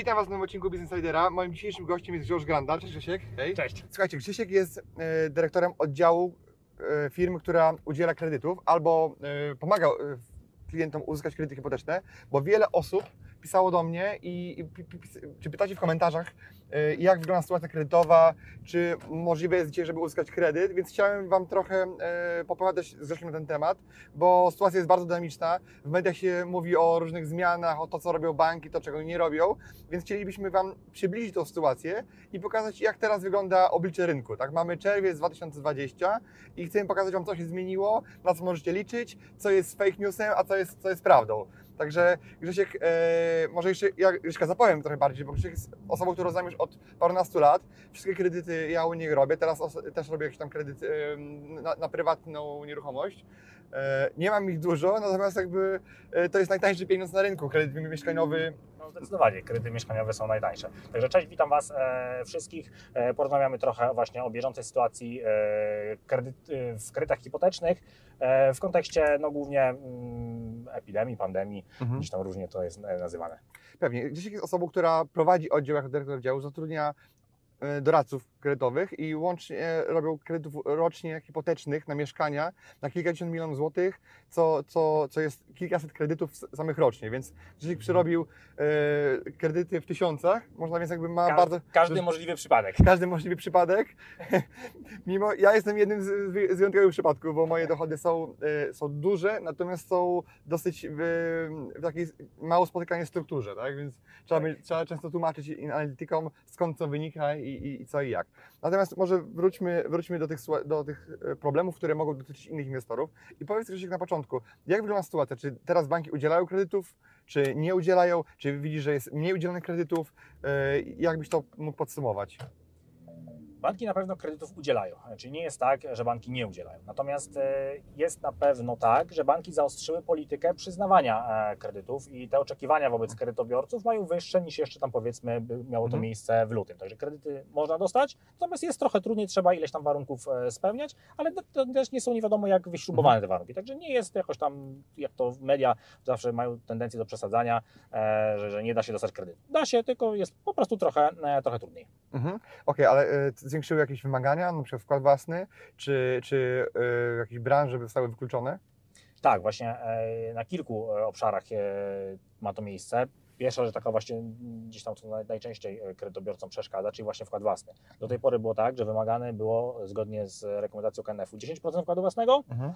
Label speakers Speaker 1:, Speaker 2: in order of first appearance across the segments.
Speaker 1: Witam Was w nowym odcinku Business Lidera. Moim dzisiejszym gościem jest George Granda. Cześć Grzesiek. Hej.
Speaker 2: Cześć.
Speaker 1: Słuchajcie, Grzesiek jest e, dyrektorem oddziału e, firmy, która udziela kredytów albo e, pomaga klientom uzyskać kredyty hipoteczne, bo wiele osób pisało do mnie i, i czy pytacie w komentarzach, e, jak wygląda sytuacja kredytowa, czy możliwe jest dzisiaj, żeby uzyskać kredyt, więc chciałem Wam trochę e, popowiadać z Grzesiem na ten temat, bo sytuacja jest bardzo dynamiczna. W mediach się mówi o różnych zmianach, o to, co robią banki, to, czego nie robią, więc chcielibyśmy Wam przybliżyć tą sytuację i pokazać, jak teraz wygląda oblicze rynku. Tak? Mamy czerwiec 2020 i chcemy pokazać Wam, co się zmieniło, na co możecie liczyć, co jest fake newsem, a co jest, co jest prawdą. Także Grzesiek, e, może jeszcze ja Grześka zapowiem trochę bardziej, bo Grzesiek jest osobą, którą znam już od parunastu lat. Wszystkie kredyty ja u niego robię, teraz też robię jakiś tam kredyt e, na, na prywatną nieruchomość. E, nie mam ich dużo, natomiast jakby e, to jest najtańszy pieniądz na rynku, kredyt mieszkaniowy.
Speaker 2: No zdecydowanie, kredyty mieszkaniowe są najtańsze. Także cześć, witam Was e, wszystkich. E, porozmawiamy trochę właśnie o bieżącej sytuacji e, kredyt, e, w kredytach hipotecznych e, w kontekście no, głównie mm, epidemii, pandemii, gdzieś tam różnie to jest e, nazywane.
Speaker 1: Pewnie. Grzesiek jest osobą, która prowadzi oddział jako dyrektor oddziału, zatrudnia doradców kredytowych i łącznie robią kredytów rocznie hipotecznych na mieszkania na kilkadziesiąt milionów złotych, co, co, co jest kilkaset kredytów samych rocznie, więc Grzesiek przerobił e, kredyty w tysiącach, można więc jakby ma
Speaker 2: Każdy,
Speaker 1: bardzo...
Speaker 2: każdy możliwy przypadek.
Speaker 1: każdy możliwy przypadek. Mimo ja jestem jednym z, z wyjątkowych przypadków, bo moje dochody są, e, są duże, natomiast są dosyć w, w takiej mało spotykanej strukturze, tak? Więc trzeba, mieć- trzeba często tłumaczyć analitykom skąd co wynika i, i, i co i jak. Natomiast może wróćmy, wróćmy do, tych, do tych e, problemów, które mogą dotyczyć innych inwestorów i powiedz Krzysiek na początku, jak wygląda sytuacja? Czy teraz banki udzielają kredytów, czy nie udzielają? Czy widzisz, że jest mniej udzielonych kredytów? E, Jak byś to mógł podsumować?
Speaker 2: Banki na pewno kredytów udzielają, czyli nie jest tak, że banki nie udzielają. Natomiast e, jest na pewno tak, że banki zaostrzyły politykę przyznawania e, kredytów i te oczekiwania wobec kredytobiorców mają wyższe niż jeszcze tam powiedzmy miało to
Speaker 1: Mhm.
Speaker 2: miejsce w lutym. Także kredyty można dostać, natomiast jest trochę trudniej, trzeba ileś tam warunków e, spełniać, ale to- też nie są nie wiadomo jak wyśrubowane te warunki. Także nie jest jakoś tam, jak to media zawsze mają tendencję do przesadzania, że, że nie da się dostać kredytu. Da się, tylko jest po prostu trochę, trochę trudniej.
Speaker 1: Mhm. Okej, ale e, zwiększyły jakieś wymagania, na przykład wkład własny, czy, czy e, jakieś branże zostały wykluczone?
Speaker 2: Tak, właśnie e, na kilku obszarach ma to miejsce. Pierwsza, że taka właśnie gdzieś tam co naj- najczęściej kredytobiorcom przeszkadza, czyli właśnie wkład własny. Do tej pory było tak, że wymagane było zgodnie z rekomendacją KNF-u 10% wkładu własnego
Speaker 1: Mhm.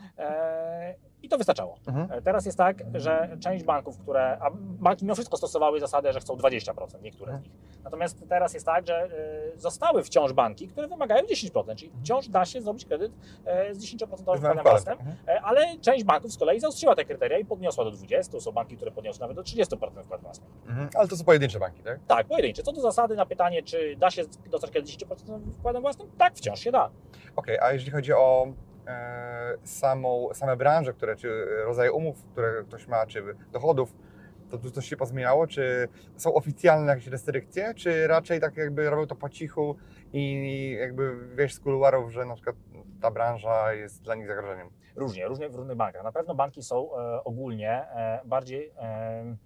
Speaker 2: I to wystarczało.
Speaker 1: Mhm.
Speaker 2: E, Teraz jest tak, że część banków, które, a banki mimo wszystko stosowały zasadę, że chcą 20%, niektóre z nich. Natomiast teraz jest tak, że e, zostały wciąż banki, które wymagają 10%, czyli wciąż da się zrobić kredyt e, z 10% wkładem własnym.
Speaker 1: Mhm.
Speaker 2: Ale część banków z kolei zaostrzyła te kryteria i podniosła do 20. Są banki, które podniosły nawet do 30% wkład własny.
Speaker 1: Mhm. Ale to są pojedyncze banki, tak?
Speaker 2: Tak, pojedyncze. Co do zasady na pytanie, czy da się dostać kredyt 10% wkładem własnym? Tak, wciąż się da.
Speaker 1: Okej, a jeżeli chodzi o samą, same branże, które, czy rodzaje umów, które ktoś ma, czy dochodów, to tu coś się pozmieniało? Czy są oficjalne jakieś restrykcje, czy raczej tak jakby robią to po cichu i jakby wiesz z kuluarów, że na przykład ta branża jest dla nich zagrożeniem?
Speaker 2: Różnie, różnie w różnych bankach. Na pewno banki są e, ogólnie e, bardziej e,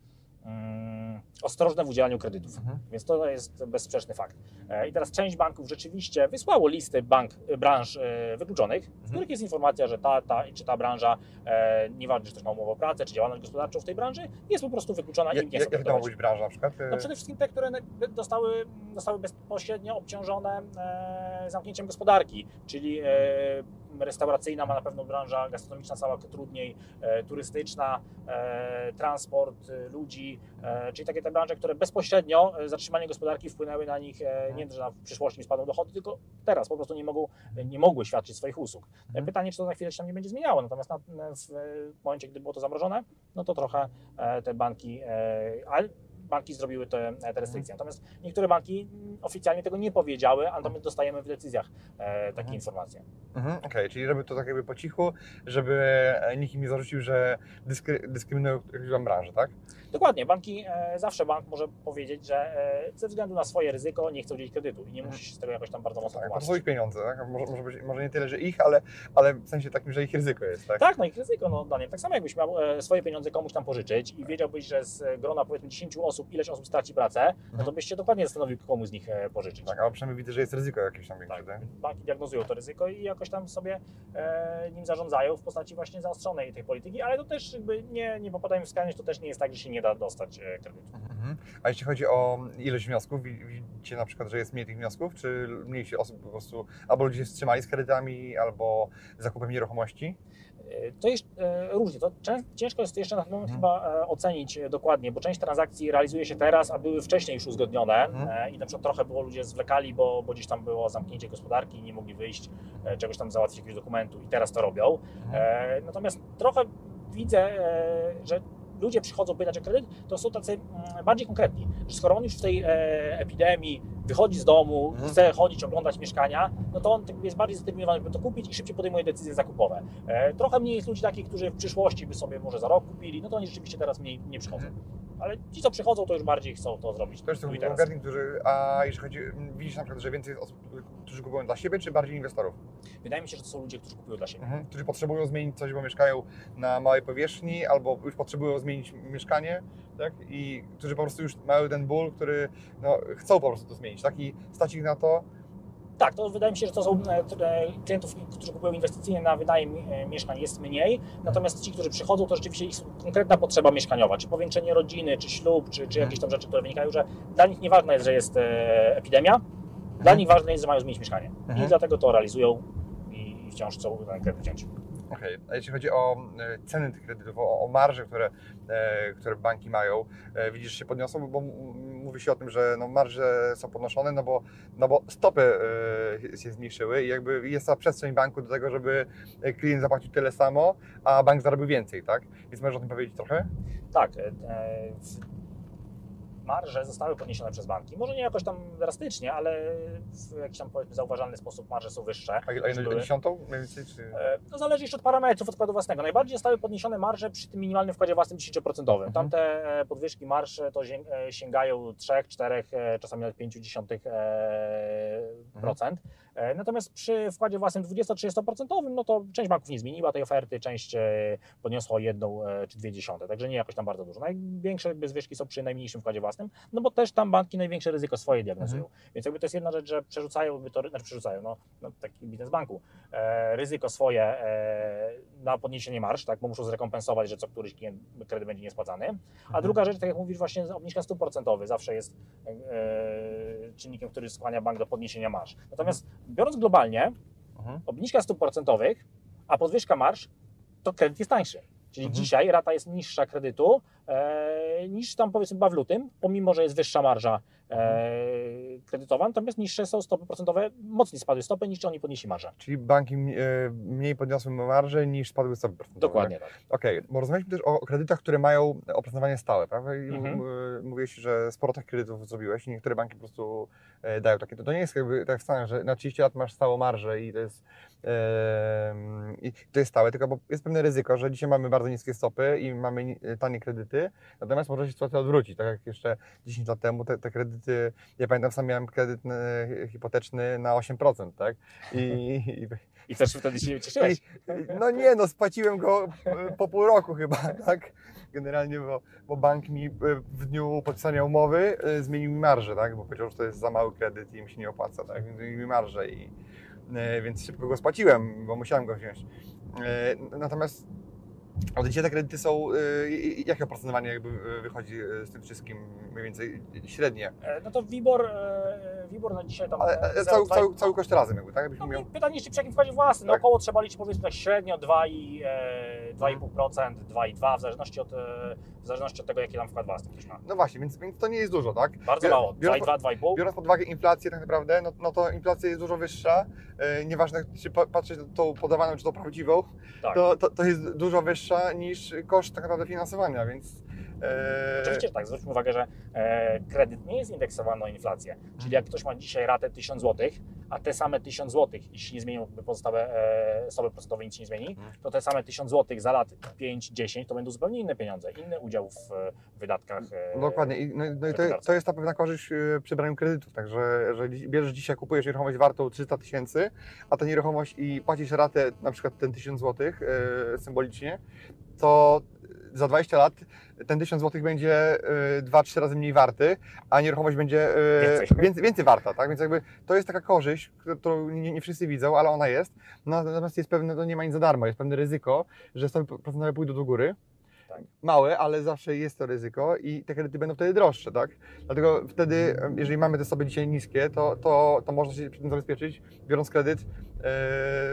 Speaker 2: ostrożne w udzielaniu kredytów.
Speaker 1: Mhm.
Speaker 2: Więc to jest bezsprzeczny fakt. E, I teraz część banków rzeczywiście wysłało listy bank, branż e, wykluczonych, w których jest informacja, że ta, ta czy ta branża, e, nieważne czy też ma umowę o pracę, czy działalność gospodarczą w tej branży, jest po prostu wykluczona i
Speaker 1: Jak,
Speaker 2: nikt nie
Speaker 1: jak, to ma być branża na przykład?
Speaker 2: No przede wszystkim te, które dostały, zostały bezpośrednio obciążone e, zamknięciem gospodarki, czyli e, restauracyjna ma na pewno branża gastronomiczna cała trudniej, e, turystyczna, e, transport e, ludzi, czyli takie te branże, które bezpośrednio zatrzymanie gospodarki wpłynęły na nich, e, nie że na, w przyszłości spadną dochody, tylko teraz po prostu nie, mogą, nie mogły świadczyć swoich usług.
Speaker 1: Mhm.
Speaker 2: Pytanie, czy to za chwilę się tam nie będzie zmieniało, natomiast na, w momencie, gdy było to zamrożone, no to trochę te banki, ale banki zrobiły te, te restrykcje. Natomiast niektóre banki oficjalnie tego nie powiedziały, a natomiast dostajemy w decyzjach e, takie
Speaker 1: Mhm.
Speaker 2: informacje.
Speaker 1: Mhm, Okej, czyli żeby to tak jakby po cichu, żeby nikt nie zarzucił, że dyskry, dyskryminują jakąś branżę, tak?
Speaker 2: Dokładnie, banki, e, zawsze bank może powiedzieć, że e, ze względu na swoje ryzyko nie chce udzielić kredytu i nie
Speaker 1: Mhm.
Speaker 2: musi się z tego jakoś tam bardzo mocno
Speaker 1: Tak,
Speaker 2: tłumaczyć.
Speaker 1: ich pieniądze, tak? Może, może, być, może nie tyle, że ich, ale, ale w sensie takim, że ich ryzyko jest, tak?
Speaker 2: Tak, no i ryzyko, no Daniel, tak samo jakbyś miał e, swoje pieniądze komuś tam pożyczyć i wiedziałbyś, że z grona powiedzmy 10 osób ileś osób straci pracę, no to byś się dokładnie zastanowił, komu z nich pożyczyć.
Speaker 1: Tak, ale przynajmniej widzę, że jest ryzyko jakieś tam większe,
Speaker 2: Tak,
Speaker 1: tak?
Speaker 2: banki diagnozują to ryzyko i jakoś tam sobie e, nim zarządzają w postaci właśnie zaostrzonej tej polityki, ale to też jakby nie, nie popadajmy w skrajność, to też nie jest tak, że się nie da dostać e, kredytu.
Speaker 1: Mhm. A jeśli chodzi o ilość wniosków, wi- widzicie na przykład, że jest mniej tych wniosków, czy mniej się osób po prostu, albo ludzie się wstrzymali z kredytami, albo zakupem nieruchomości?
Speaker 2: E, To jest e, różnie. To ciężko jest jeszcze na ten moment
Speaker 1: Mhm.
Speaker 2: chyba e, ocenić dokładnie, bo część transakcji realizuje się teraz, a były wcześniej już uzgodnione
Speaker 1: Mhm.
Speaker 2: e, i na przykład trochę było ludzie zwlekali, bo, bo gdzieś tam było zamknięcie gospodarki i nie mogli wyjść, czegoś tam załatwić, jakiegoś dokumentu i teraz to robią. E, natomiast trochę widzę, że ludzie przychodzą pytać o kredyt, to są tacy mm, bardziej konkretni, że skoro on już w tej e, epidemii wychodzi z domu,
Speaker 1: Mhm.
Speaker 2: chce chodzić, oglądać mieszkania, no to on jest bardziej zdeterminowany, by to kupić i szybciej podejmuje decyzje zakupowe. E, trochę mniej jest ludzi takich, którzy w przyszłości by sobie może za rok kupili, no to oni rzeczywiście teraz mniej nie przychodzą. Ale ci, co przychodzą, to już bardziej chcą to zrobić
Speaker 1: To jest
Speaker 2: tu i
Speaker 1: ten
Speaker 2: teraz.
Speaker 1: konkretni, którzy, a jeśli chodzi, widzisz na przykład, że więcej osób, którzy kupują dla siebie, czy bardziej inwestorów?
Speaker 2: Wydaje mi się, że to są ludzie, którzy kupują dla siebie.
Speaker 1: Mhm. Którzy potrzebują zmienić coś, bo mieszkają na małej powierzchni, albo już potrzebują zmienić mieszkanie, tak? I którzy po prostu już mają ten ból, który no, chcą po prostu to zmienić, tak? I stać ich na to,
Speaker 2: Tak, to wydaje mi się, że to są e, klientów, którzy kupują inwestycyjnie na wynajem e, mieszkań jest mniej, natomiast ci, którzy przychodzą, to rzeczywiście ich konkretna potrzeba mieszkaniowa, czy powiększenie rodziny, czy ślub, czy, czy jakieś tam rzeczy, które wynikają, że dla nich nieważne jest, że jest e, epidemia, dla nich ważne jest, że mają zmienić mieszkanie
Speaker 1: Mhm.
Speaker 2: i dlatego to realizują i i wciąż chcą ten kredyt wziąć.
Speaker 1: Okej, a jeśli chodzi o e, ceny tych kredytów, o, o marże, które, e, które banki mają, e, widzisz, się podniosą, bo mówi się o tym, że no, marże są podnoszone, no bo, no bo stopy się zmniejszyły i jakby jest ta przestrzeń banku do tego, żeby klient zapłacił tyle samo, a bank zarobił więcej, tak? Więc możesz o tym powiedzieć trochę?
Speaker 2: Tak, marże zostały podniesione przez banki. Może nie jakoś tam drastycznie, ale w jakiś tam powiedzmy zauważalny sposób marże są wyższe.
Speaker 1: A, a jedną dziesiątą mniej więcej, czy...
Speaker 2: E, To zależy jeszcze od parametrów odkładu własnego. Najbardziej zostały podniesione marże przy tym minimalnym wkładzie własnym 10%.
Speaker 1: Mhm.
Speaker 2: Tamte e, podwyżki marsz to e, sięgają 3, 4, e, czasami nawet 5 procent. E, Natomiast przy wkładzie własnym 20-30% no to część banków nie zmieniła tej oferty, część e, podniosła jedną e, czy dwie dziesiąte, także nie jakoś tam bardzo dużo. Największe zwyżki są przy najmniejszym wkładzie własnym, no bo też tam banki największe ryzyko swoje diagnozują. Więc jakby to jest jedna rzecz, że przerzucają, to, znaczy przerzucają, no, no taki biznes banku, e, ryzyko swoje e, na podniesienie marsz, tak, bo muszą zrekompensować, że co któryś klient kredyt będzie niespłacany. A
Speaker 1: Mhm.
Speaker 2: druga rzecz, tak jak mówisz, właśnie obniżka stóp procentowych zawsze jest e, czynnikiem, który skłania bank do podniesienia marsz. Natomiast biorąc globalnie,
Speaker 1: Mhm.
Speaker 2: obniżka stóp procentowych, a podwyżka marsz, to kredyt jest tańszy. Czyli
Speaker 1: Mhm.
Speaker 2: dzisiaj rata jest niższa kredytu niż tam powiedzmy była w lutym, pomimo, że jest wyższa marża e, kredytowa, natomiast niższe są stopy procentowe, mocniej spadły stopy niż oni podnieśli marżę.
Speaker 1: Czyli banki e, mniej podniosły marże niż spadły stopy procentowe. tak?
Speaker 2: Dokładnie tak.
Speaker 1: Okej, bo rozmawialiśmy też o kredytach, które mają oprocentowanie stałe, prawda? I
Speaker 2: Mhm.
Speaker 1: mówiłeś, że sporo tych kredytów zrobiłeś i niektóre banki po prostu e, dają takie. To, nie jest jakby tak w Stanach, że na 30 lat masz stałą marżę i to jest, i to jest stałe, tylko bo jest pewne ryzyko, że dzisiaj mamy bardzo niskie stopy i mamy ni- tanie kredyty, natomiast może się sytuacja odwrócić. Tak jak jeszcze 10 lat temu te, te kredyty, ja pamiętam sam miałem kredyt e, hipoteczny na 8%, tak? I, i,
Speaker 2: I też wtedy się cieszyłeś.
Speaker 1: no nie, no spłaciłem go e, po pół roku chyba, tak? Generalnie, bo, bo bank mi e, w dniu podpisania umowy zmienił mi marżę, tak? Bo powiedział, że to jest za mały kredyt i mi się nie opłaca, tak? Więc zmienił mi marżę i więc szybko go spłaciłem, bo musiałem go wziąć. Natomiast od dzisiaj te kredyty są, i- jakie oprocentowanie jakby e, wychodzi e, z tym wszystkim mniej więcej średnie?
Speaker 2: E, No to WIBOR, e, WIBOR na dzisiaj tam...
Speaker 1: Ale
Speaker 2: e,
Speaker 1: e, cały, cały, cały koszt razem jakby, tak? Jakbyś
Speaker 2: No,
Speaker 1: miał...
Speaker 2: pytanie jeszcze przy jakim wkładzie własnym. No
Speaker 1: Tak.
Speaker 2: około trzeba liczyć powiedzmy tak średnio 2 i, e, 2,5%, 2,2% w zależności, od, zależności od tego, jaki tam wkład własny ktoś ma.
Speaker 1: No właśnie, więc, więc to nie jest dużo, tak?
Speaker 2: Bardzo mało,
Speaker 1: biorąc
Speaker 2: 2,2, 2,5%.
Speaker 1: Biorąc pod uwagę inflację tak naprawdę, no, no to inflacja jest dużo wyższa. E, nieważne, czy pa- patrzeć na tą podawaną, czy tą prawdziwą,
Speaker 2: Tak.
Speaker 1: to, to, to jest dużo wyższa niż koszt tak naprawdę finansowania, więc
Speaker 2: Oczywiście tak, zwróćmy uwagę, że e, kredyt nie jest indeksowany na inflację. Czyli jak ktoś ma dzisiaj ratę 1000 zł, a te same 1000 zł, jeśli nie zmienią pozostałe e, stopy procentowe, nic nie zmieni,
Speaker 1: Mhm.
Speaker 2: to te same 1000 zł za lat 5-10 to będą zupełnie inne pieniądze, inny udział w e, wydatkach. e,
Speaker 1: Dokładnie. I, no, i- no i to, to jest ta pewna korzyść e, przy braniu kredytów. Także, że bierzesz dzisiaj, kupujesz nieruchomość wartą 300 tysięcy, a ta nieruchomość i płacisz ratę na przykład ten 1000 zł e, symbolicznie, to za 20 lat ten 1000 zł będzie 2-3 razy mniej warty, a nieruchomość będzie e,
Speaker 2: Więcej.
Speaker 1: więcej, więcej warta. Tak? Więc jakby to jest taka korzyść, którą nie, nie wszyscy widzą, ale ona jest. Natomiast jest pewne, to nie ma nic za darmo, jest pewne ryzyko, że stopy procentowe pójdą do góry.
Speaker 2: Tak.
Speaker 1: Małe, ale zawsze jest to ryzyko i te kredyty będą wtedy droższe, tak? Dlatego wtedy, jeżeli mamy te stopy dzisiaj niskie, to, to, to można się przed tym zabezpieczyć, biorąc kredyt e,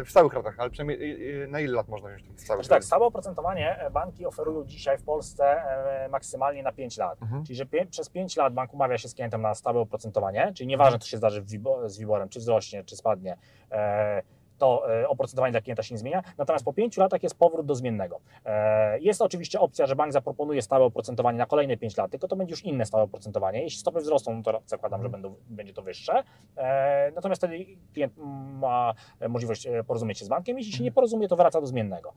Speaker 1: w stałych ratach, ale przynajmniej e, e, na ile lat można wziąć taki stały
Speaker 2: Znaczy tak, stałe oprocentowanie banki oferują dzisiaj w Polsce maksymalnie na 5 lat.
Speaker 1: Mhm.
Speaker 2: Czyli, że pie, przez 5 lat bank umawia się z klientem na stałe oprocentowanie, czyli nieważne, co się zdarzy w z Wiborem, czy wzrośnie, czy spadnie, e, to e, oprocentowanie dla klienta się nie zmienia. Natomiast po 5 latach jest powrót do zmiennego. E, jest oczywiście opcja, że bank zaproponuje stałe oprocentowanie na kolejne 5 lat, tylko to będzie już inne stałe oprocentowanie. Jeśli stopy wzrosną, no to zakładam, że będą, będzie to wyższe. E, natomiast wtedy klient ma możliwość porozumieć się z bankiem. Jeśli się nie porozumie, to wraca do zmiennego.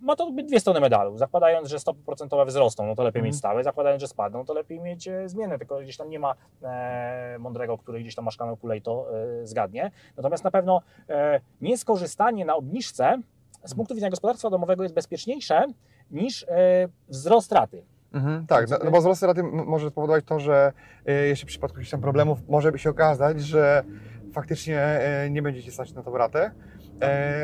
Speaker 2: Ma to dwie strony medalu. Zakładając, że stopy procentowe wzrosną, no to lepiej
Speaker 1: Mhm.
Speaker 2: mieć stałe. Zakładając, że spadną, to lepiej mieć zmienne. Tylko gdzieś tam nie ma mądrego, który gdzieś tam ma szklaną kulę i to zgadnie. Natomiast na pewno nieskorzystanie na obniżce z punktu widzenia gospodarstwa domowego jest bezpieczniejsze niż e, wzrost raty.
Speaker 1: Mhm, tak, no, no bo wzrost raty może spowodować to, że e, jeszcze w przypadku jakichś tam problemów może się okazać, że faktycznie e, nie będziecie stać na tą ratę.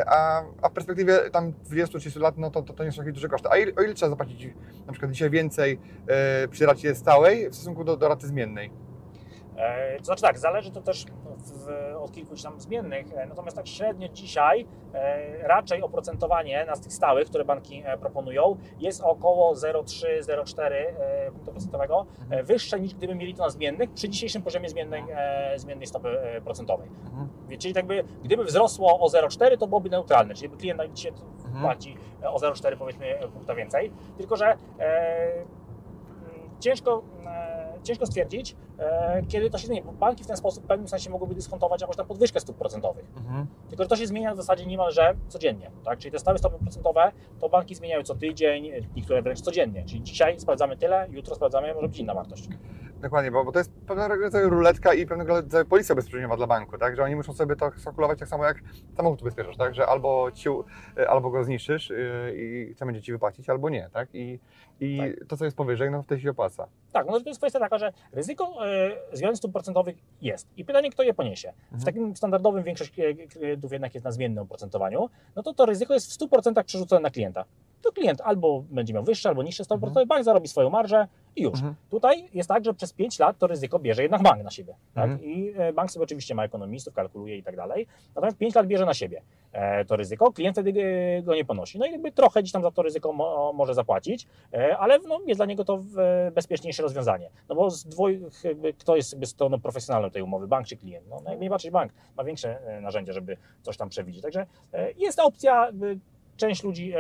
Speaker 1: A, a w perspektywie tam 20-30 lat, no to, to, to nie są jakieś duże koszty. A o ile trzeba zapłacić na przykład dzisiaj więcej przy racie stałej w stosunku do, do raty zmiennej?
Speaker 2: E, To znaczy tak, zależy to też w, od kilku tam zmiennych, e, natomiast tak średnio dzisiaj e, raczej oprocentowanie na tych stałych, które banki e, proponują, jest około 0,3-0,4 e, punktu procentowego, e, wyższe niż gdyby mieli to na zmiennych przy dzisiejszym poziomie zmiennej, e, zmiennej stopy e, procentowej.
Speaker 1: Mhm.
Speaker 2: Czyli jakby, gdyby wzrosło o 0,4 to byłoby neutralne, czyli jakby klient dzisiaj
Speaker 1: Mhm.
Speaker 2: płaci e, o 0,4 powiedzmy e, punkta więcej, tylko że e, ciężko, e, ciężko stwierdzić, e, kiedy to się zmieni, bo banki w ten sposób w pewnym sensie mogłyby dyskontować jakąś tam podwyżkę stóp procentowych.
Speaker 1: Mhm.
Speaker 2: Tylko, że to się zmienia w zasadzie niemalże codziennie. Tak? Czyli te stałe stopy procentowe to banki zmieniają co tydzień, niektóre wręcz codziennie. Czyli dzisiaj sprawdzamy tyle, jutro sprawdzamy, może być inna wartość.
Speaker 1: Dokładnie, bo, bo to jest pewnego rodzaju ruletka i pewnego rodzaju policja ubezpieczeniowa dla banku, tak? Że oni muszą sobie to kalkulować tak samo jak samochód ubezpieczasz, tak? Że albo, ci, albo go zniszczysz yy, i chce będzie ci wypłacić, albo nie, tak? I, i to, co jest powyżej, no wtedy się opłaca.
Speaker 2: Tak, no to jest kwestia taka, że ryzyko e, zmian stóp procentowych jest. I pytanie, kto je poniesie. W takim standardowym większość e, klientów jednak jest na zmiennym oprocentowaniu, no to to ryzyko jest w 100% przerzucone na klienta. To klient albo będzie miał wyższe, albo niższe stopy
Speaker 1: Mhm.
Speaker 2: procentowe, bank zarobi swoją marżę i już.
Speaker 1: Mhm.
Speaker 2: Tutaj jest tak, że przez 5 lat to ryzyko bierze jednak bank na siebie. Tak?
Speaker 1: Mhm.
Speaker 2: I e, bank sobie oczywiście ma ekonomistów, kalkuluje i tak dalej. Natomiast 5 lat bierze na siebie to ryzyko, klient wtedy e, go nie ponosi. No i jakby trochę gdzieś tam za to ryzyko mo, może zapłacić, e, ale no, jest dla niego to e, bezpieczniejsze rozwiązanie. No bo z dwóch, jakby, kto jest jakby stroną profesjonalną tej umowy, bank czy klient? No, no jak najbardziej bank ma większe e, narzędzia, żeby coś tam przewidzieć. Także e, jest opcja, jakby, część ludzi e,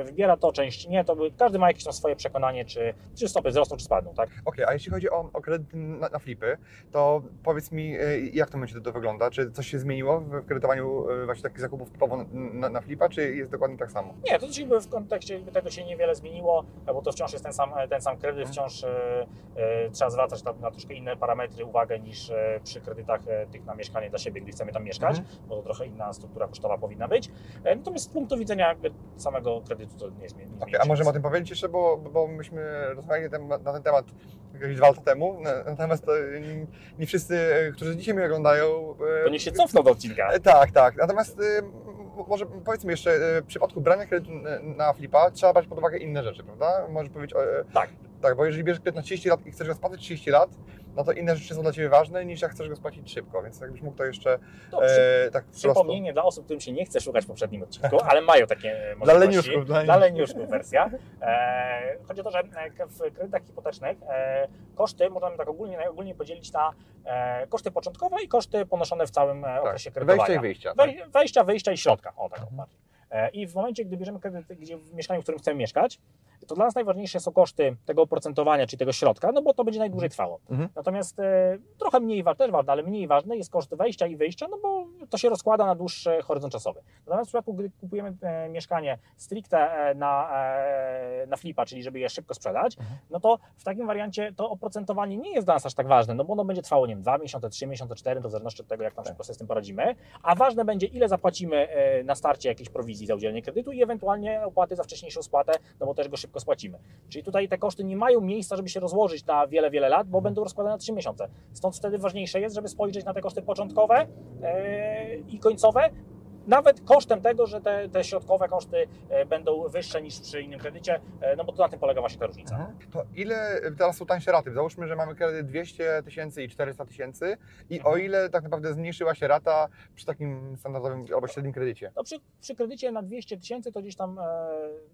Speaker 2: e, wybiera to, część nie, to by- każdy ma jakieś tam swoje przekonanie, czy, czy stopy wzrosną, czy spadną, tak?
Speaker 1: Okej, a jeśli chodzi o, o kredyty na, na flipy, to powiedz mi, yy, jak to będzie to wygląda? Czy coś się zmieniło w kredytowaniu właśnie takich zakupów typowo na, na, flipa, czy jest dokładnie tak samo?
Speaker 2: Nie, to jakby w kontekście jakby tego się niewiele zmieniło, bo to wciąż jest ten sam, ten sam kredyt,
Speaker 1: Mhm.
Speaker 2: wciąż e, e, trzeba zwracać na, na troszkę inne parametry uwagę niż e, przy kredytach e, tych na mieszkanie dla siebie, gdy chcemy tam mieszkać,
Speaker 1: Mhm.
Speaker 2: bo to trochę inna struktura kosztowa powinna być. E, natomiast z punktu widzenia jakby samego kredytu to nie zmieni. nie zmieni
Speaker 1: a możemy o tym powiedzieć jeszcze, bo, bo myśmy rozmawiali na, ten- temat jakieś dwa lata temu, na- natomiast to nie, nie wszyscy, e, którzy dzisiaj mnie oglądają... e,
Speaker 2: To niech się cofną do odcinka.
Speaker 1: E, Tak, tak. Natomiast może powiedzmy jeszcze, w przypadku brania kredytu na flipa trzeba brać pod uwagę inne rzeczy, prawda? Możesz powiedzieć, o, e,
Speaker 2: Tak.
Speaker 1: Tak, bo jeżeli bierzesz kredyt na 30 lat i chcesz go spłacić 30 lat, no to inne rzeczy są dla Ciebie ważne niż jak chcesz go spłacić szybko, więc jakbyś mógł to jeszcze
Speaker 2: Dobrze.
Speaker 1: e, tak.
Speaker 2: Przypomnienie dla osób, którym się nie chce szukać w poprzednim odcinku, ale mają takie e,
Speaker 1: Dla
Speaker 2: możliwości.
Speaker 1: leniuszków, dla
Speaker 2: Dla leniuszków wersja. E, chodzi o to, że e, w kredytach hipotecznych e, koszty możemy tak ogólnie, najogólniej podzielić na e, koszty początkowe i koszty ponoszone w całym e, okresie
Speaker 1: tak.
Speaker 2: kredytowania.
Speaker 1: Wejścia i wyjścia. Tak?
Speaker 2: Wej, wejścia, wyjścia i środka. O tak,
Speaker 1: Mhm.
Speaker 2: E, I w momencie, gdy bierzemy kredyt gdzie w mieszkaniu, w którym chcemy mieszkać, to dla nas najważniejsze są koszty tego oprocentowania, czyli tego środka, no bo to będzie najdłużej trwało.
Speaker 1: Mhm.
Speaker 2: Natomiast e, trochę mniej ważne, też ważne, ale mniej ważne jest koszt wejścia i wyjścia, no bo to się rozkłada na dłuższy horyzont czasowy. Natomiast w przypadku, gdy kupujemy e, mieszkanie stricte e, na, e, na flipa, czyli żeby je szybko sprzedać,
Speaker 1: Mhm.
Speaker 2: no to w takim wariancie to oprocentowanie nie jest dla nas aż tak ważne, no bo ono będzie trwało, nie wiem, 2 miesiące, 3 miesiące, 4, to w zależności od tego, jak tam szybko sobie z tym poradzimy, a ważne będzie, ile zapłacimy e, na starcie jakiejś prowizji za udzielenie kredytu i ewentualnie opłaty za wcześniejszą spłatę, no bo też go szybko spłacimy. Czyli tutaj te koszty nie mają miejsca, żeby się rozłożyć na wiele, wiele lat, bo będą rozkładane na 3 miesiące. Stąd wtedy ważniejsze jest, żeby spojrzeć na te koszty początkowe e, i końcowe, nawet kosztem tego, że te, te środkowe koszty e, będą wyższe niż przy innym kredycie, e, no bo to na tym polega właśnie ta różnica.
Speaker 1: Mhm. To ile teraz są tańsze raty? Załóżmy, że mamy kredyt 200 tysięcy i 400 tysięcy i
Speaker 2: Mhm.
Speaker 1: o ile tak naprawdę zmniejszyła się rata przy takim standardowym albo średnim kredycie?
Speaker 2: No przy, przy kredycie na 200 tysięcy to gdzieś tam, e,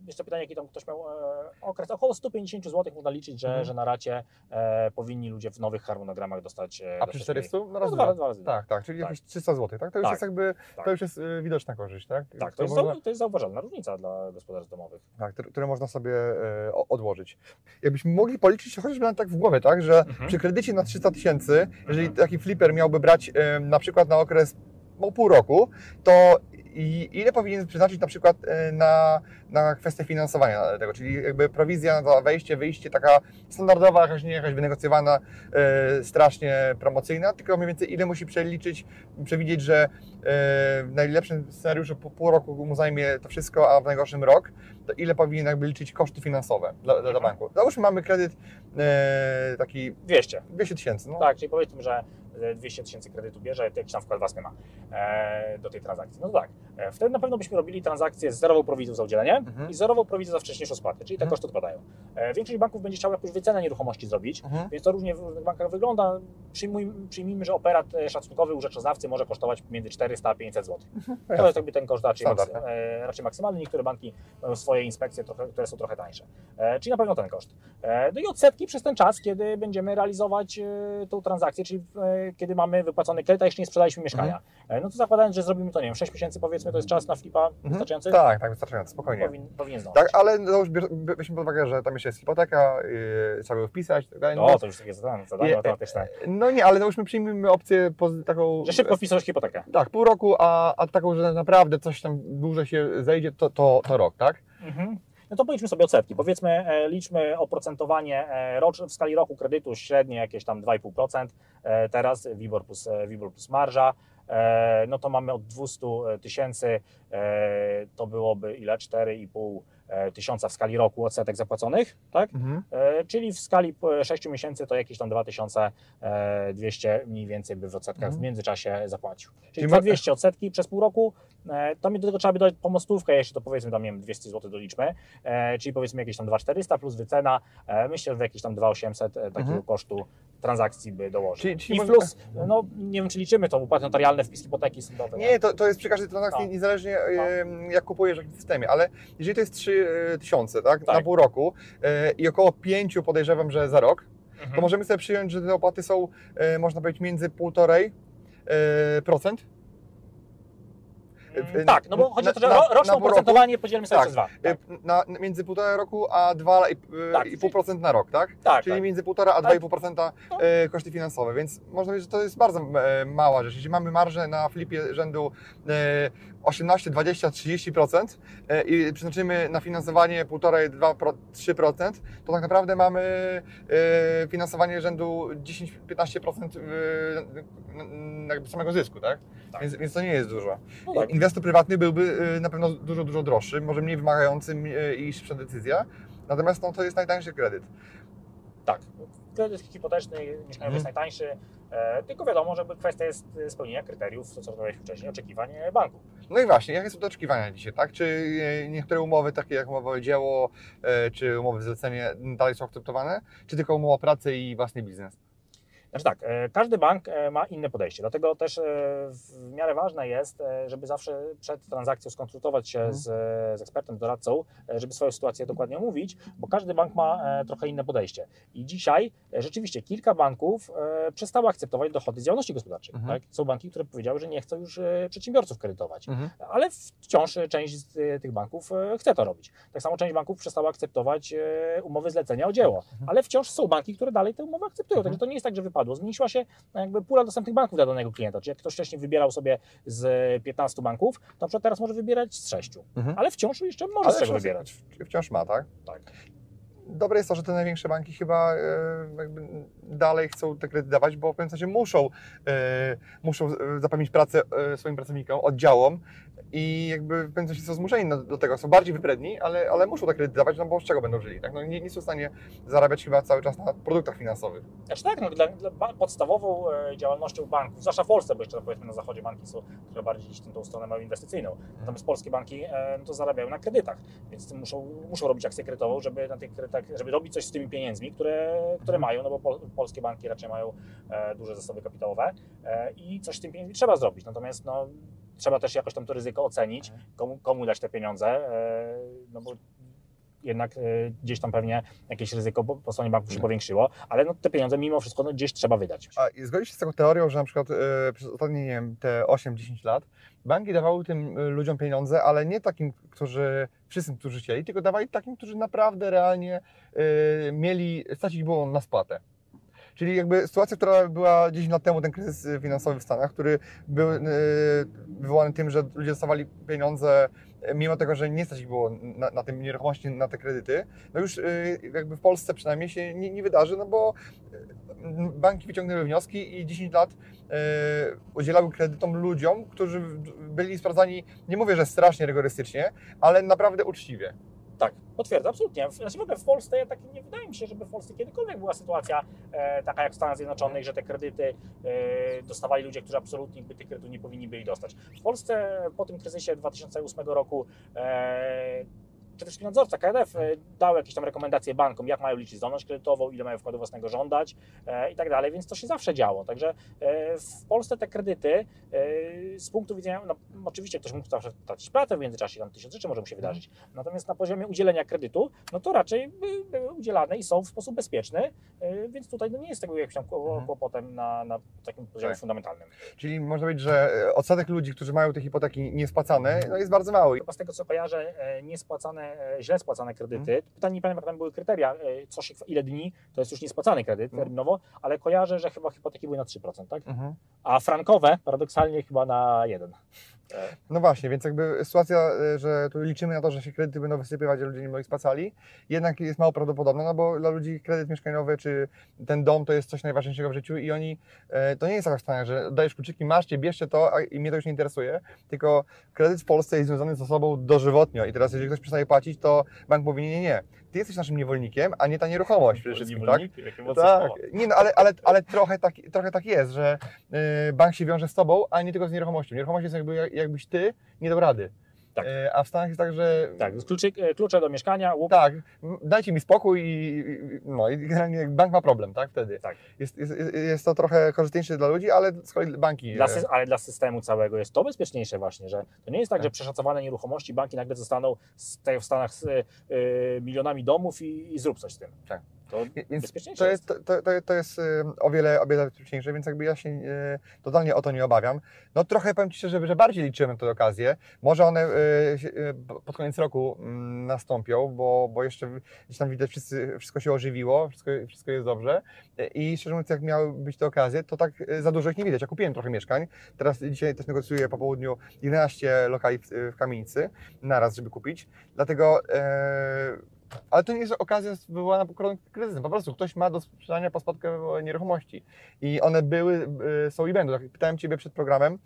Speaker 2: jeszcze pytanie, jaki tam ktoś miał e, okres, około 150 zł można liczyć, że,
Speaker 1: Mhm.
Speaker 2: że na racie e, powinni ludzie w nowych harmonogramach dostać. e,
Speaker 1: A przy
Speaker 2: dostać
Speaker 1: 400?
Speaker 2: mniej.
Speaker 1: No raz,
Speaker 2: No, dwa,
Speaker 1: dwa.
Speaker 2: razy.
Speaker 1: Tak, tak, czyli
Speaker 2: Tak.
Speaker 1: jakieś 300 zł, tak? To już
Speaker 2: Tak.
Speaker 1: jest jakby,
Speaker 2: Tak.
Speaker 1: to już jest widoczna korzyść, tak?
Speaker 2: Tak, to
Speaker 1: Którą
Speaker 2: jest,
Speaker 1: można,
Speaker 2: to jest zauważalna różnica dla gospodarstw domowych.
Speaker 1: tak, które- można sobie e, odłożyć. Jakbyśmy mogli policzyć chociażby nawet tak w głowie, tak? Że
Speaker 2: Mhm.
Speaker 1: przy kredycie na 300 tysięcy, jeżeli taki flipper miałby brać e, na przykład na okres no, pół roku, to i ile powinien przeznaczyć na przykład e, na, na kwestię finansowania tego, czyli jakby prowizja za wejście, wyjście taka standardowa, jakaś nie jakaś wynegocjowana, e, strasznie promocyjna, tylko mniej więcej ile musi przeliczyć, przewidzieć, że e, w najlepszym scenariuszu po pół roku mu zajmie to wszystko, a w najgorszym rok, to ile powinien jakby liczyć koszty finansowe dla, dla, dla
Speaker 2: Mhm.
Speaker 1: banku. Załóżmy mamy kredyt e, taki
Speaker 2: 200.
Speaker 1: 200 tysięcy, no.
Speaker 2: Tak, czyli powiedzmy, że 200 tysięcy kredytu bierze, to jakiś tam wkład własny ma e, do tej transakcji. No to tak, e, wtedy na pewno byśmy robili transakcję z zerową prowizją za udzielenie
Speaker 1: Mhm.
Speaker 2: i zerową prowizją za wcześniejszą spłatę, czyli te
Speaker 1: Mhm.
Speaker 2: koszty odpadają. E, większość banków będzie chciała jakąś wycenę nieruchomości zrobić,
Speaker 1: Mhm.
Speaker 2: więc to różnie w różnych bankach wygląda. Przyjmuj, przyjmijmy, że operat e, szacunkowy u rzeczoznawcy może kosztować między 400 a 500 zł. To jest jakby ten koszt raczej, maksy, e, raczej maksymalny. Niektóre banki mają swoje inspekcje, trochę, które są trochę tańsze. E, czyli na pewno ten koszt. E, no i odsetki przez ten czas, kiedy będziemy realizować e, tą transakcję, czyli e, kiedy mamy wypłacony kredyt, a jeszcze nie sprzedaliśmy mieszkania. E, no to zakładając, że zrobimy to, nie wiem, 6 miesięcy powiedzmy, to jest czas na flipa wystarczający,
Speaker 1: Tak, tak, wystarczająco, spokojnie.
Speaker 2: powin, powinien zdążyć.
Speaker 1: Tak, ale no, weźmy pod uwagę, że tam jeszcze jest hipoteka, yy, trzeba ją wpisać i tak dalej.
Speaker 2: No, to już takie zadanie, zadanie
Speaker 1: Nie,
Speaker 2: matematyczne.
Speaker 1: no nie, ale załóżmy przyjmijmy opcję taką...
Speaker 2: Że szybko wpisałeś hipotekę.
Speaker 1: Tak, pół roku, a, a taką, że naprawdę coś tam dłużej się zejdzie, to, to, to rok, tak?
Speaker 2: Mhm. No to policzmy sobie odsetki. Powiedzmy, e, liczmy oprocentowanie e, rocz, w skali roku kredytu średnie jakieś tam 2,5%. E, teraz WIBOR plus, WIBOR plus marża. No to mamy od 200 tysięcy, to byłoby ile? 4,5 e, tysiąca w skali roku odsetek zapłaconych, tak?
Speaker 1: Mhm.
Speaker 2: E, czyli w skali e, 6 miesięcy to jakieś tam 2200 mniej więcej by w odsetkach
Speaker 1: Mhm.
Speaker 2: w międzyczasie zapłacił. Czyli,
Speaker 1: Czyli
Speaker 2: Czyli
Speaker 1: ma-
Speaker 2: 200 odsetki przez pół roku, e, to mi do tego trzeba by dodać pomostówkę, jeśli to powiedzmy tam, nie wiem, 200 zł doliczmy, e, czyli powiedzmy jakieś tam 2400 plus wycena, e, myślę, że jakieś tam 2800 e, takiego
Speaker 1: Mhm.
Speaker 2: kosztu transakcji by dołożył.
Speaker 1: Czyli- czyli
Speaker 2: I
Speaker 1: może-
Speaker 2: plus, no nie wiem, czy liczymy to, opłaty notarialne, wpis hipoteki sądowe.
Speaker 1: Nie, to, to jest przy każdej transakcji,
Speaker 2: No.
Speaker 1: niezależnie yy, jak kupujesz w systemie, ale jeżeli to jest 3000, tak,
Speaker 2: Tak.
Speaker 1: na pół roku yy, i około 5 podejrzewam, że za rok,
Speaker 2: Mhm.
Speaker 1: to możemy sobie przyjąć, że te opłaty są, yy, można powiedzieć, między 1,5% yy, procent.
Speaker 2: Mm, tak, no bo chodzi o to, że
Speaker 1: na-
Speaker 2: ro-
Speaker 1: na
Speaker 2: roczne
Speaker 1: roku?
Speaker 2: oprocentowanie podzielimy sobie
Speaker 1: Tak.
Speaker 2: przez dwa. Tak,
Speaker 1: Na, między 1,5 roku a 2,5%
Speaker 2: Tak.
Speaker 1: i pół procent na rok, tak?
Speaker 2: tak.
Speaker 1: Czyli
Speaker 2: tak.
Speaker 1: między 1,5 a
Speaker 2: Ale-
Speaker 1: 2,5%
Speaker 2: No.
Speaker 1: e, koszty finansowe, więc można powiedzieć, że to jest bardzo e, mała rzecz. Jeśli mamy marżę na flipie rzędu e, 18, 20, 30% e, i przeznaczymy na finansowanie 1,5, 2, 3%, to tak naprawdę mamy e, finansowanie rzędu 10-15% e, samego zysku, tak?
Speaker 2: Tak.
Speaker 1: Więc, więc to nie jest dużo.
Speaker 2: No tak.
Speaker 1: Inwestor prywatny byłby e, na pewno dużo, dużo droższy, może mniej wymagający i szybsza decyzja, natomiast no, to jest najtańszy kredyt.
Speaker 2: Tak. Kredyt hipoteczny mieszkaniowy
Speaker 1: Mhm.
Speaker 2: jest najtańszy, e, tylko wiadomo, że kwestia jest e, spełnienia kryteriów, co rozmawialiśmy wcześniej, oczekiwań e, banku.
Speaker 1: No i właśnie, jakie są te oczekiwania dzisiaj, tak? Czy niektóre umowy, takie jak umowa o dzieło, czy umowy zlecenie dalej są akceptowane, czy tylko umowa o pracę i własny biznes?
Speaker 2: Znaczy tak, e, każdy bank e, ma inne podejście, dlatego też e, w miarę ważne jest, żeby zawsze przed transakcją skonsultować się
Speaker 1: Mhm.
Speaker 2: z, z ekspertem, doradcą, żeby swoją sytuację dokładnie omówić, bo każdy bank ma trochę inne podejście. I dzisiaj rzeczywiście kilka banków przestało akceptować dochody z działalności gospodarczej.
Speaker 1: Mhm.
Speaker 2: Tak? Są banki, które powiedziały, że nie chcą już przedsiębiorców kredytować
Speaker 1: Mhm.
Speaker 2: ale wciąż część z tych banków chce to robić. Tak samo część banków przestała akceptować umowy zlecenia o dzieło, ale wciąż są banki, które dalej te umowy akceptują. Także to nie jest tak, że wypadło. Zmniejszyła się jakby pula dostępnych banków dla danego klienta. Czyli jak ktoś wcześniej wybierał sobie z 15 banków, to na przykład teraz może wybierać z 6,
Speaker 1: Mhm.
Speaker 2: ale wciąż jeszcze może
Speaker 1: Ale
Speaker 2: z czego wybierać.
Speaker 1: Wciąż ma, tak?
Speaker 2: Tak.
Speaker 1: Dobre jest to, że te największe banki chyba e, dalej chcą te kredyty dawać, bo w pewnym sensie muszą, e, muszą e, zapewnić pracę e, swoim pracownikom, oddziałom i jakby sensie są zmuszeni do, tego, są bardziej wypredni, ale, ale muszą te kredyty dawać, no bo z czego będą żyli, tak? No nie, nie są w stanie zarabiać chyba cały czas na produktach finansowych.
Speaker 2: Znaczy tak, no, dla, dla podstawową e, działalnością banków, zwłaszcza w Polsce, bo jeszcze powiedzmy na zachodzie banki są trochę bardziej gdzieś tą stronę mają inwestycyjną. Natomiast polskie banki e, no to zarabiają na kredytach, więc muszą, muszą robić akcję kredytową, żeby na tych kredytach, żeby robić coś z tymi pieniędzmi, które, które mają, no bo pol, polskie banki raczej mają e, duże zasoby kapitałowe i coś z tym pieniędzmi trzeba zrobić. Natomiast no, trzeba też jakoś tam to ryzyko ocenić, komu, komu dać te pieniądze, e, no bo jednak e, gdzieś tam pewnie jakieś ryzyko po, stronie banków się powiększyło, ale no, te pieniądze mimo wszystko no, gdzieś trzeba wydać.
Speaker 1: A zgodzisz się z taką teorią, że na przykład e, przez ostatnie, nie wiem, te 8-10 lat banki dawały tym ludziom pieniądze, ale nie takim, którzy, wszystkim, którzy chcieli, tylko dawali takim, którzy naprawdę realnie mieli, stać ich było na spłatę. Czyli jakby sytuacja, która była 10 lat temu, ten kryzys e, finansowy w Stanach, który był e, wywołany tym, że ludzie dostawali pieniądze, e, mimo tego, że nie stać ich było na, na tym nieruchomości, na te kredyty, no już jakby w Polsce przynajmniej się nie, nie wydarzy, no bo banki wyciągnęły wnioski i 10 lat udzielały kredytom ludziom, którzy byli sprawdzani, nie mówię, że strasznie rygorystycznie, ale naprawdę uczciwie.
Speaker 2: Tak, potwierdzam, absolutnie. Znaczy w ogóle w Polsce, ja tak nie wydaje mi się, żeby w Polsce kiedykolwiek była sytuacja e, taka jak w Stanach Zjednoczonych, że te kredyty e, dostawali ludzie, którzy absolutnie by tych kredytów nie powinni byli dostać. W Polsce po tym kryzysie 2008 roku e, wszystkim nadzorca KNF e, dał jakieś tam rekomendacje bankom, jak mają liczyć zdolność kredytową, ile mają wkładu własnego żądać e, i tak dalej, więc to się zawsze działo. Także e, w Polsce te kredyty e, z punktu widzenia, no, oczywiście ktoś mógł zawsze tracić pracę w międzyczasie, tam tysiąc rzeczy może mu się wydarzyć, Natomiast na poziomie udzielenia kredytu, no to raczej by- były udzielane i są w sposób bezpieczny, więc tutaj no nie jest tego jakimś tam
Speaker 1: Mhm.
Speaker 2: kłopotem na, na takim poziomie
Speaker 1: Tak.
Speaker 2: fundamentalnym.
Speaker 1: Czyli można powiedzieć, że odsetek ludzi, którzy mają te hipoteki niespłacane, no jest bardzo mały.
Speaker 2: Chyba z tego co kojarzę, niespłacane, e, źle spłacane kredyty,
Speaker 1: Mhm.
Speaker 2: pytanie nie pamiętam jak tam były kryteria, e, co się, ile dni, to jest już niespłacany kredyt
Speaker 1: Mhm.
Speaker 2: terminowo, ale kojarzę, że chyba hipoteki były na 3%, tak?
Speaker 1: Mhm.
Speaker 2: A frankowe paradoksalnie chyba na 1.
Speaker 1: No właśnie, więc jakby sytuacja, e, że tu liczymy na to, że się kredyty będą wysypywać, a ludzie nie będą ich spłacali, jednak jest mało prawdopodobne, no bo dla ludzi kredyt mieszkaniowy czy ten dom to jest coś najważniejszego w życiu i oni, e, to nie jest taka stanie, że dajesz kluczyki, masz, bierzcie to a, i mnie to już nie interesuje, tylko kredyt w Polsce jest związany z osobą dożywotnio i teraz jeżeli ktoś przestaje płacić, to bank mówi nie, nie, nie, ty jesteś naszym niewolnikiem, a nie ta nieruchomość przede wszystkim, tak? Tak, nie no, ale, ale, ale trochę, tak, trochę tak jest, że y, bank się wiąże z tobą, a nie tylko z nieruchomością. Nieruchomość jest jakby, jak- jakbyś ty nie dał rady.
Speaker 2: Tak.
Speaker 1: Y, a w Stanach jest tak, że
Speaker 2: Tak, kluczyk, e, klucze do mieszkania, łup,
Speaker 1: tak, dajcie mi spokój i, no i generalnie bank ma problem, tak, wtedy.
Speaker 2: Tak.
Speaker 1: Jest, jest, jest to trochę korzystniejsze dla ludzi, ale z kolei banki...
Speaker 2: Dla
Speaker 1: e,
Speaker 2: sy- ale dla systemu całego jest to bezpieczniejsze właśnie, że to nie jest tak,
Speaker 1: Tak.
Speaker 2: że przeszacowane nieruchomości banki nagle zostaną tak w Stanach z y, milionami domów i, i zrób coś z tym.
Speaker 1: Tak.
Speaker 2: To
Speaker 1: Więc to jest, to, to, to jest y, o wiele, o wiele bezpieczniejsze, więc jakby ja się y, totalnie o to nie obawiam. No trochę powiem Ci szczerze, że bardziej liczyłem na te okazje. Może one y, pod koniec roku mm, nastąpią, bo, bo jeszcze gdzieś tam widać, wszyscy, wszystko się ożywiło, wszystko, wszystko jest dobrze. I szczerze mówiąc, jak miały być te okazje, to tak za dużo ich nie widać. Ja kupiłem trochę mieszkań. Teraz dzisiaj też negocjuję po południu 11 lokali w, w kamienicy naraz, żeby kupić. Dlatego e, ale to nie jest okazja wywołana kryzysem. Po prostu ktoś ma do sprzedania po spadku nieruchomości. I one były, y, są i będą. Tak, Pytałem Ciebie przed programem,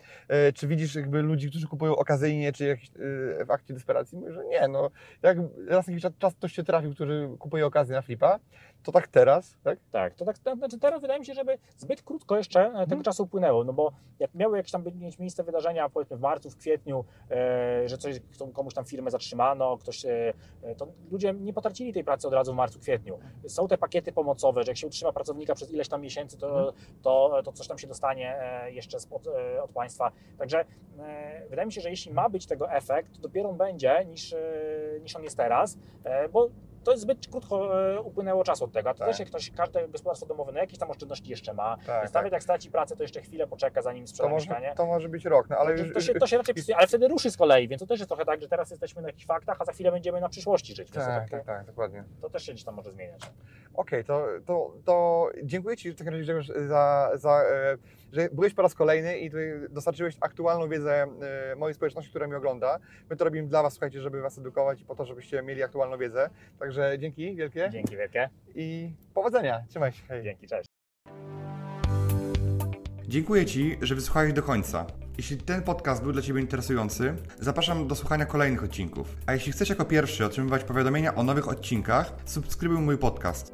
Speaker 1: y, czy widzisz jakby ludzi, którzy kupują okazyjnie, czy jakieś, y, w akcie desperacji? Mówię, że nie. No, jak raz jakiś czas ktoś się trafił, który kupuje okazję na flipa, To tak teraz, tak?
Speaker 2: Tak, to tak, to znaczy teraz wydaje mi się, żeby zbyt krótko jeszcze e, tego
Speaker 1: Mhm.
Speaker 2: czasu upłynęło, no bo jak miały jakieś tam mieć miejsce wydarzenia, powiedzmy w marcu, w kwietniu, e, że coś, komuś tam firmę zatrzymano, ktoś, e, e, to ludzie nie potracili tej pracy od razu w marcu, kwietniu. Są te pakiety pomocowe, że jak się utrzyma pracownika przez ileś tam miesięcy, to,
Speaker 1: Mhm.
Speaker 2: to, to coś tam się dostanie e, jeszcze e, od państwa. Także e, wydaje mi się, że jeśli ma być tego efekt, to dopiero on będzie niż, niż on jest teraz, bo to jest zbyt krótko e, upłynęło czasu od tego. A to
Speaker 1: Tak.
Speaker 2: też jak ktoś, każde gospodarstwo domowe, no jakieś tam oszczędności jeszcze ma,
Speaker 1: Tak,
Speaker 2: więc nawet jak straci pracę, to jeszcze chwilę poczeka, zanim
Speaker 1: To
Speaker 2: sprzeda
Speaker 1: może,
Speaker 2: mieszkanie.
Speaker 1: to może być rok, no ale
Speaker 2: To,
Speaker 1: już...
Speaker 2: to, się, to się raczej ale wtedy ruszy z kolei, więc to też jest trochę tak, że teraz jesteśmy na jakichś faktach, a za chwilę będziemy na przyszłości żyć.
Speaker 1: Tak,
Speaker 2: to,
Speaker 1: tak,
Speaker 2: tak,
Speaker 1: tak, dokładnie.
Speaker 2: to też się gdzieś tam może zmieniać.
Speaker 1: Okej, to, to, to dziękuję Ci w takim razie za, za, e, że byłeś po raz kolejny i dostarczyłeś aktualną wiedzę e, mojej społeczności, która mnie ogląda. My to robimy dla Was, słuchajcie, żeby Was edukować i po to, żebyście mieli aktualną wiedzę. Także dzięki wielkie
Speaker 2: Dzięki wielkie.
Speaker 1: i powodzenia. Trzymaj się. Hej.
Speaker 2: Dzięki, cześć.
Speaker 1: Dziękuję Ci, że wysłuchałeś do końca. Jeśli ten podcast był dla Ciebie interesujący, zapraszam do słuchania kolejnych odcinków. A jeśli chcesz jako pierwszy otrzymywać powiadomienia o nowych odcinkach, subskrybuj mój podcast.